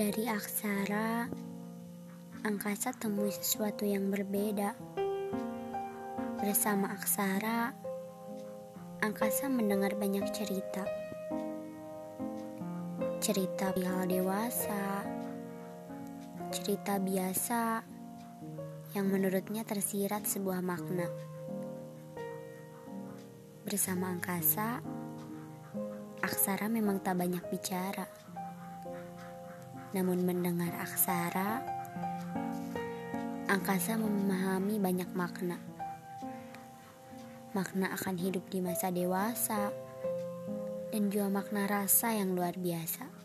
Dari aksara, angkasa temui sesuatu yang berbeda. Bersama aksara, angkasa mendengar banyak cerita. Cerita hal dewasa, cerita biasa yang menurutnya tersirat sebuah makna. Bersama angkasa, aksara memang tak banyak bicara. Namun mendengar aksara, angkasa memahami banyak makna. Makna akan hidup di masa dewasa dan juga makna rasa yang luar biasa.